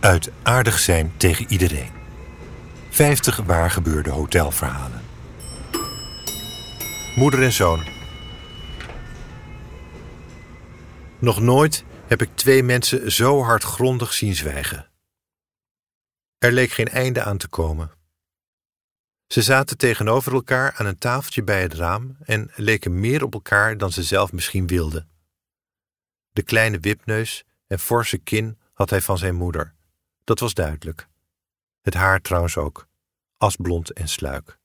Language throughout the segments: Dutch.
Uit aardig zijn tegen iedereen. 50 waar gebeurde hotelverhalen. Moeder en zoon. Nog nooit heb ik twee mensen zo hardgrondig zien zwijgen. Er leek geen einde aan te komen. Ze zaten tegenover elkaar aan een tafeltje bij het raam en leken meer op elkaar dan ze zelf misschien wilden. De kleine wipneus en forse kin had hij van zijn moeder. Dat was duidelijk. Het haar trouwens ook, asblond en sluik.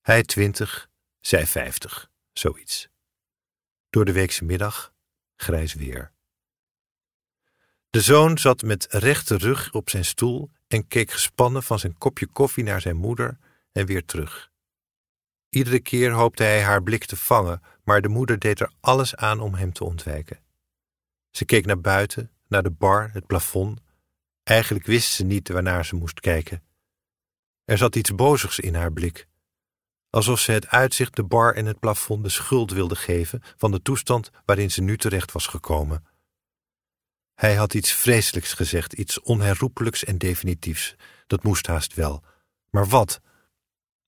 Hij twintig, zij vijftig, zoiets. Door de weekse middag grijs weer. De zoon zat met rechte rug op zijn stoel en keek gespannen van zijn kopje koffie naar zijn moeder en weer terug. Iedere keer hoopte hij haar blik te vangen, maar de moeder deed er alles aan om hem te ontwijken. Ze keek naar buiten, naar de bar, het plafond. Eigenlijk wist ze niet waarnaar ze moest kijken. Er zat iets bozigs in haar blik, alsof ze het uitzicht, de bar en het plafond de schuld wilde geven van de toestand waarin ze nu terecht was gekomen. Hij had iets vreselijks gezegd, iets onherroepelijks en definitiefs. Dat moest haast wel. Maar wat?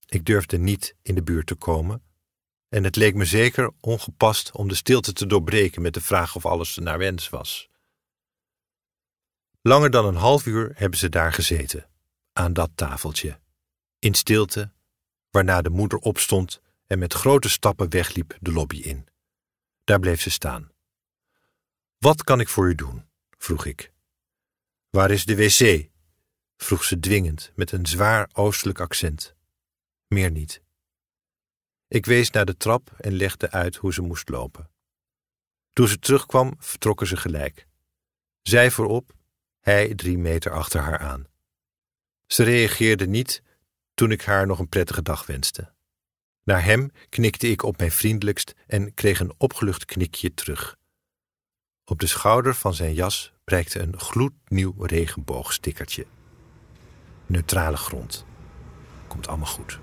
Ik durfde niet in de buurt te komen. En het leek me zeker ongepast om de stilte te doorbreken met de vraag of alles naar wens was. Langer dan een half uur hebben ze daar gezeten, aan dat tafeltje, in stilte, waarna de moeder opstond en met grote stappen wegliep de lobby in. Daar bleef ze staan. Wat kan ik voor u doen? vroeg ik. Waar is de wc? vroeg ze dwingend met een zwaar oostelijk accent. Meer niet. Ik wees naar de trap en legde uit hoe ze moest lopen. Toen ze terugkwam, vertrokken ze gelijk. Zij voorop, hij drie meter achter haar aan. Ze reageerde niet toen ik haar nog een prettige dag wenste. Naar hem knikte ik op mijn vriendelijkst en kreeg een opgelucht knikje terug. Op de schouder van zijn jas prijkte een gloednieuw regenboogstickertje. Neutrale grond. Komt allemaal goed.